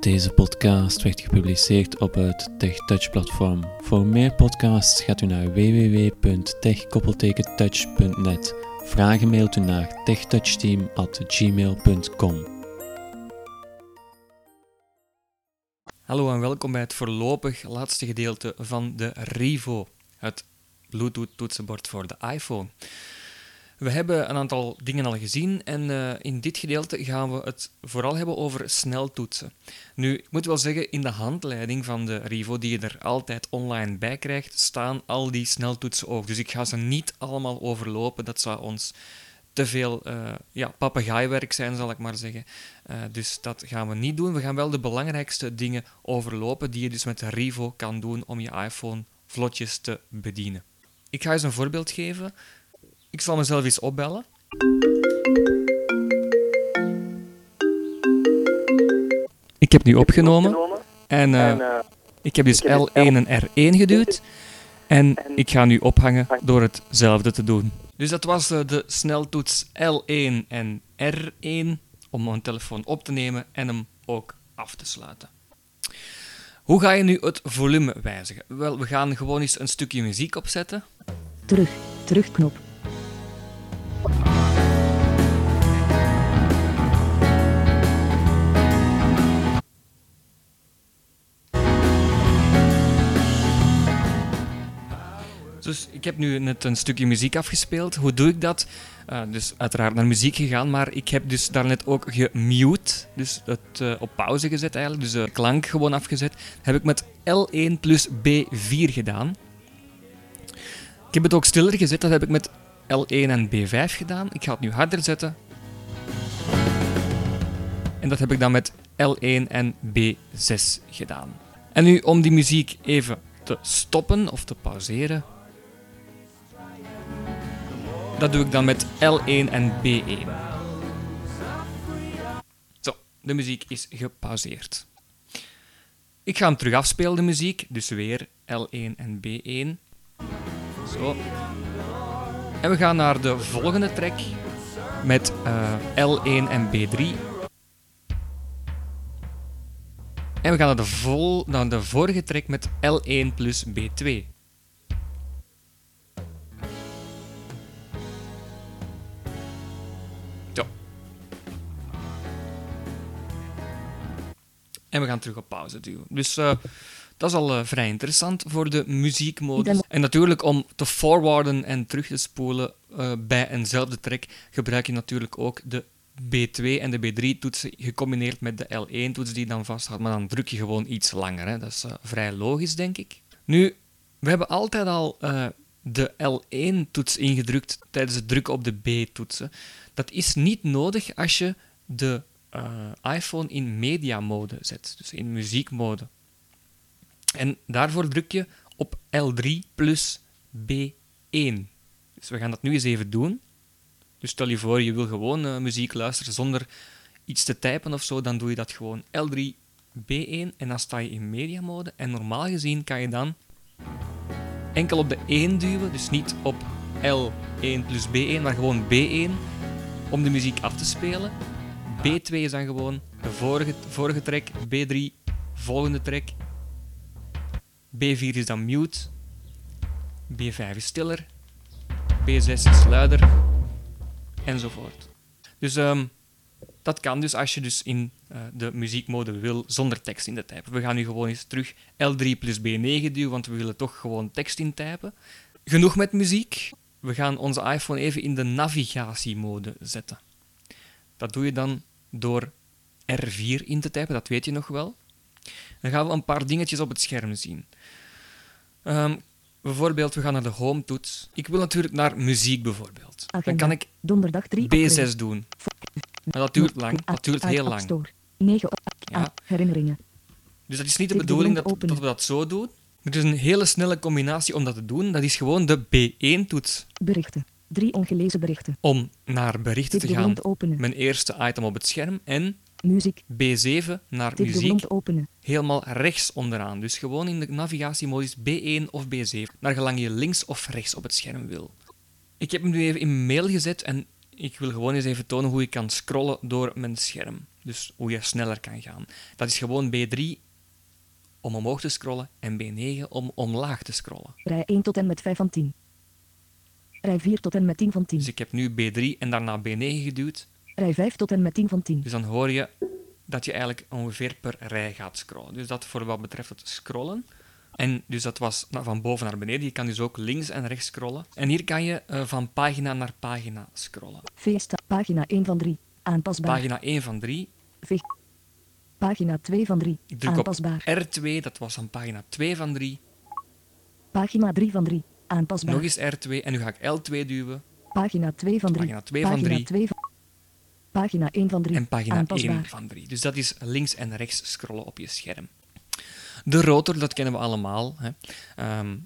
Deze podcast werd gepubliceerd op het TechTouch-platform. Voor meer podcasts gaat u naar www.tech-touch.net. Vragen mailt u naar techtouchteam.gmail.com. Hallo en welkom bij het voorlopig laatste gedeelte van de Rivo, het Bluetooth-toetsenbord voor de iPhone. We hebben een aantal dingen al gezien en uh, in dit gedeelte gaan we het vooral hebben over sneltoetsen. Nu, ik moet wel zeggen, in de handleiding van de Rivo, die je er altijd online bij krijgt, staan al die sneltoetsen ook. Dus ik ga ze niet allemaal overlopen, dat zou ons te veel uh, ja, papegaaiwerk zijn, zal ik maar zeggen. Uh, dus dat gaan we niet doen. We gaan wel de belangrijkste dingen overlopen die je dus met de Rivo kan doen om je iPhone vlotjes te bedienen. Ik ga eens een voorbeeld geven. Ik zal mezelf eens opbellen. Ik heb nu opgenomen en uh, ik heb dus L1 en R1 geduwd. En ik ga nu ophangen door hetzelfde te doen. Dus dat was uh, de sneltoets L1 en R1 om mijn telefoon op te nemen en hem ook af te sluiten. Hoe ga je nu het volume wijzigen? Wel, we gaan gewoon eens een stukje muziek opzetten. Terug, terugknop. Dus ik heb nu net een stukje muziek afgespeeld. Hoe doe ik dat? Uh, dus uiteraard naar muziek gegaan, maar ik heb dus daarnet ook gemute, dus het uh, op pauze gezet eigenlijk, dus de klank gewoon afgezet. Heb ik met L1 plus B4 gedaan. Ik heb het ook stiller gezet, dat heb ik met L1 en B5 gedaan. Ik ga het nu harder zetten. En dat heb ik dan met L1 en B6 gedaan. En nu om die muziek even te stoppen of te pauzeren, dat doe ik dan met L1 en B1. Zo, de muziek is gepauzeerd. Ik ga hem terug afspelen, de muziek. Dus weer L1 en B1. Zo. En we gaan naar de volgende track met uh, L1 en B3. En we gaan naar de, vol, naar de vorige track met L1 plus B2. En we gaan terug op pauze duwen. Dus uh, dat is al uh, vrij interessant voor de muziekmodus. En natuurlijk om te forwarden en terug te spoelen uh, bij eenzelfde track gebruik je natuurlijk ook de B2 en de B3-toetsen gecombineerd met de L1-toets die dan vasthoudt. Maar dan druk je gewoon iets langer. Hè. Dat is vrij logisch, denk ik. Nu, we hebben altijd al de L1-toets ingedrukt tijdens het drukken op de B-toetsen. Dat is niet nodig als je de uh, iPhone in mediamode zet, dus in muziekmode. En daarvoor druk je op L3 plus B1. Dus we gaan dat nu eens even doen. Dus stel je voor, je wil gewoon uh, muziek luisteren zonder iets te typen of zo, dan doe je dat gewoon L3 B1 en dan sta je in mediamode. En normaal gezien kan je dan enkel op de 1 duwen, dus niet op L1 plus B1, maar gewoon B1 om de muziek af te spelen. B2 is dan gewoon de vorige, vorige track, B3 volgende track, B4 is dan mute, B5 is stiller, B6 is luider, enzovoort. Dus um, dat kan dus als je dus in uh, de muziekmode wil zonder tekst in de typen. We gaan nu gewoon eens terug L3 plus B9 duwen, want we willen toch gewoon tekst intypen. Genoeg met muziek. We gaan onze iPhone even in de navigatiemode zetten. Dat doe je dan door R4 in te typen, dat weet je nog wel. Dan gaan we een paar dingetjes op het scherm zien. Um, bijvoorbeeld, we gaan naar de home-toets. Ik wil natuurlijk naar muziek bijvoorbeeld. Agenda. Dan kan ik Donderdag 3 B6 doen. Maar dat duurt lang, dat duurt heel lang. 9 ja. herinneringen. Dus dat is niet de bedoeling dat, dat we dat zo doen. Het is een hele snelle combinatie om dat te doen. Dat is gewoon de B1-toets. Berichten. Drie ongelezen berichten. Om naar berichten Dit te gaan. Openen. Mijn eerste item op het scherm. En muziek. B7 naar Dit muziek. Openen. Helemaal rechts onderaan. Dus gewoon in de navigatiemodus B1 of B7. Naar gelang je links of rechts op het scherm wil. Ik heb hem nu even in mail gezet en ik wil gewoon eens even tonen hoe ik kan scrollen door mijn scherm. Dus hoe je sneller kan gaan. Dat is gewoon B3 om omhoog te scrollen en B9 om omlaag te scrollen. Rij 1 tot en met 5 van 10. Rij 4 tot en met 10 van 10. Dus ik heb nu B3 en daarna B9 geduwd. Rij 5 tot en met 10 van 10. Dus dan hoor je dat je eigenlijk ongeveer per rij gaat scrollen. Dus dat voor wat betreft het scrollen. En dus dat was van boven naar beneden. Je kan dus ook links en rechts scrollen. En hier kan je eh, van pagina naar pagina scrollen. Vesta, pagina 1 van 3. Aanpasbaar. Pagina 1 van 3. Veg. Pagina 2 van 3. Ik druk Aanpasbaar. op R2, dat was aan pagina 2 van 3. Pagina 3 van 3. Aanpasbaar. Nog eens R2 en nu ga ik L2 duwen. Pagina 2 van 3. Pagina 2 van Pagina 3. 2 van... Pagina 1 van 3. En pagina Aanpasbaar. 1 van 3. Dus dat is links en rechts scrollen op je scherm. De rotor, dat kennen we allemaal. Hè. Ehm,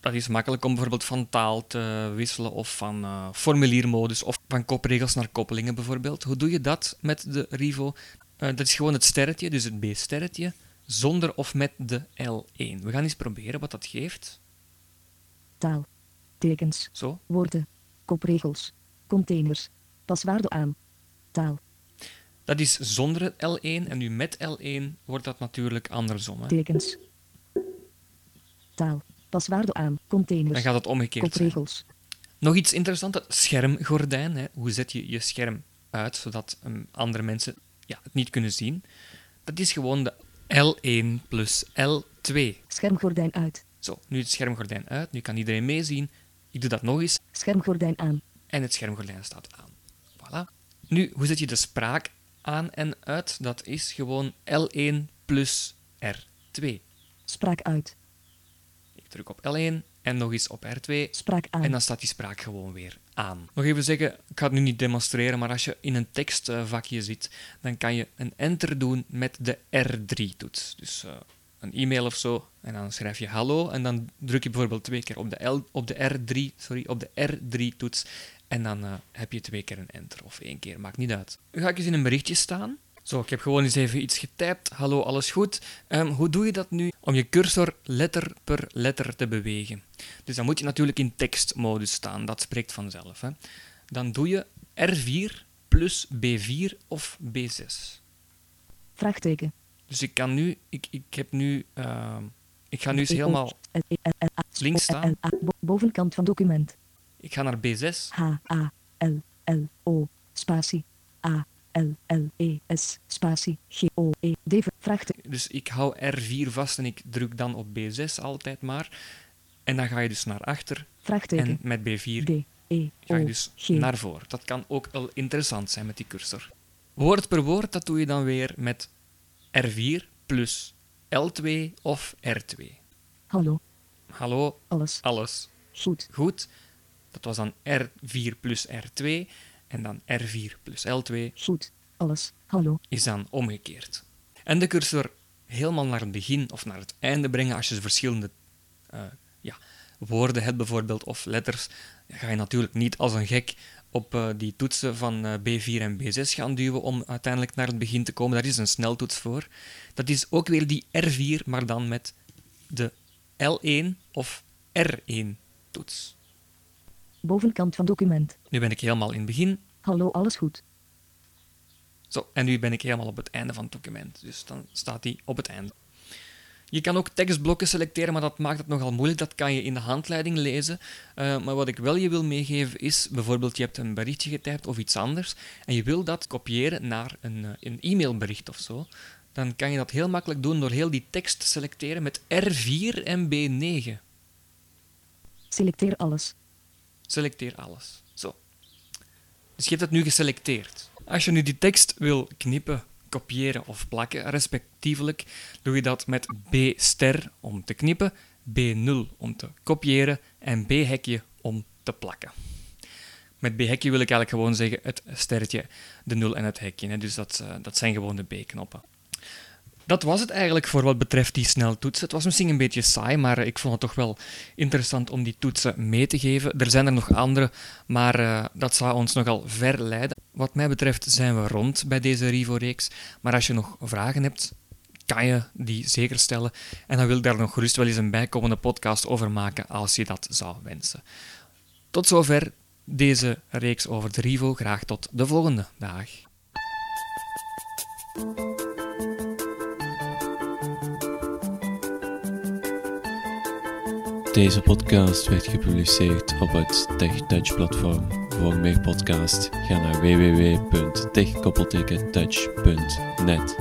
dat is makkelijk om bijvoorbeeld van taal te wisselen of van eh, formuliermodus of van kopregels naar koppelingen bijvoorbeeld. Hoe doe je dat met de Rivo? Eh, dat is gewoon het sterretje, dus het B-sterretje, zonder of met de L1. We gaan eens proberen wat dat geeft. Taal. Tekens. Zo. Woorden. Kopregels. Containers. Paswaarde aan. Taal. Dat is zonder het L1 en nu met L1 wordt dat natuurlijk andersom. Hè. Tekens. Taal. Paswaarde aan. Containers. Dan gaat het omgekeerd zijn. Kopregels. Nog iets interessants, schermgordijn. Hè. Hoe zet je je scherm uit, zodat um, andere mensen ja, het niet kunnen zien? Dat is gewoon de L1 plus L2. Schermgordijn uit. Zo, nu het schermgordijn uit, nu kan iedereen meezien. Ik doe dat nog eens Schermgordijn aan. en het schermgordijn staat aan. Voilà. Nu, hoe zet je de spraak aan en uit? Dat is gewoon L1 plus R2. Spraak uit. Ik druk op L1 en nog eens op R2 Spraak aan. En dan staat die spraak gewoon weer aan. Nog even zeggen, ik ga het nu niet demonstreren, maar als je in een tekstvakje zit, dan kan je een enter doen met de R3-toets. Dus eh, een e-mail of zo, en dan schrijf je hallo, en dan druk je bijvoorbeeld twee keer op de, op de R3, sorry, op de R3-toets, en dan eh, heb je twee keer een enter, of één keer, maakt niet uit. Dan ga ik eens in een berichtje staan. Zo, ik heb gewoon eens even iets getypt. Hallo, alles goed? Ehm, hoe doe je dat nu om je cursor letter per letter te bewegen? Dus dan moet je natuurlijk in tekstmodus staan, dat spreekt vanzelf. Hè. Dan doe je R4 plus B4 of B6. Vraagteken. Dus ik kan nu, ik, ik heb nu, ehm, ik ga nu eens helemaal, Links staan. Bo- Bovenkant van document. ik ga naar B6. H A L L O spatie A L L E S spatie G O E D vraagteken. Dus ik hou R4 vast en ik druk dan op B6 altijd maar. En dan ga je dus naar achter en met B4 D E ga je dus G naar voren. Dat kan ook wel interessant zijn met die cursor. Woord per woord, dat doe je dan weer met R4 plus L2 of R2. Hallo. Hallo, Alles. alles Goed. goed? Dat was dan R4 plus R2 en dan R4 plus L2 Goed. Alles. Hallo. is dan omgekeerd. En de cursor helemaal naar het begin of naar het einde brengen als je verschillende eh, ja, woorden hebt bijvoorbeeld of letters, dan ga je natuurlijk niet als een gek op eh, die toetsen van eh, B4 en B6 gaan duwen om uiteindelijk naar het begin te komen. Daar is een sneltoets voor. Dat is ook weer die R4, maar dan met de L1 of R1 toets. Bovenkant van document. Nu ben ik helemaal in het begin. Hallo. Alles goed. Zo, en nu ben ik helemaal op het einde van het document. Dus dan staat die op het einde. Je kan ook tekstblokken selecteren, maar dat maakt het nogal moeilijk. Dat kan je in de handleiding lezen. Uh, maar wat ik wel je wil meegeven is, bijvoorbeeld je hebt een berichtje getypt of iets anders en je wil dat kopiëren naar een, uh, een e-mailbericht of zo. Dan kan je dat heel makkelijk doen door heel die tekst te selecteren met R4 en B9. Selecteer alles. Selecteer alles. Zo. Dus je hebt het nu geselecteerd. Als je nu die tekst wil knippen, kopiëren of plakken, respectievelijk, doe je dat met B-ster om te knippen, B0 om te kopiëren en B-hekje om te plakken. Met B-hekje wil ik eigenlijk gewoon zeggen het sterretje, de 0 en het hekje. Hè. Dus dat, uh, dat zijn gewoon de B-knoppen. Dat was het eigenlijk voor wat betreft die sneltoetsen. Het was misschien een beetje saai, maar ik vond het toch wel interessant om die toetsen mee te geven. Er zijn er nog andere, maar uh, dat zou ons nogal ver leiden. Wat mij betreft zijn we rond bij deze Rivo-reeks. Maar als je nog vragen hebt, kan je die zeker stellen. En dan wil ik daar nog gerust wel eens een bijkomende podcast over maken als je dat zou wensen. Tot zover deze reeks over de Rivo. Graag tot de volgende dag. Deze podcast werd gepubliceerd op het TechTouch platform. Voor meer podcast ga naar www.techkoppeltekentouch.net.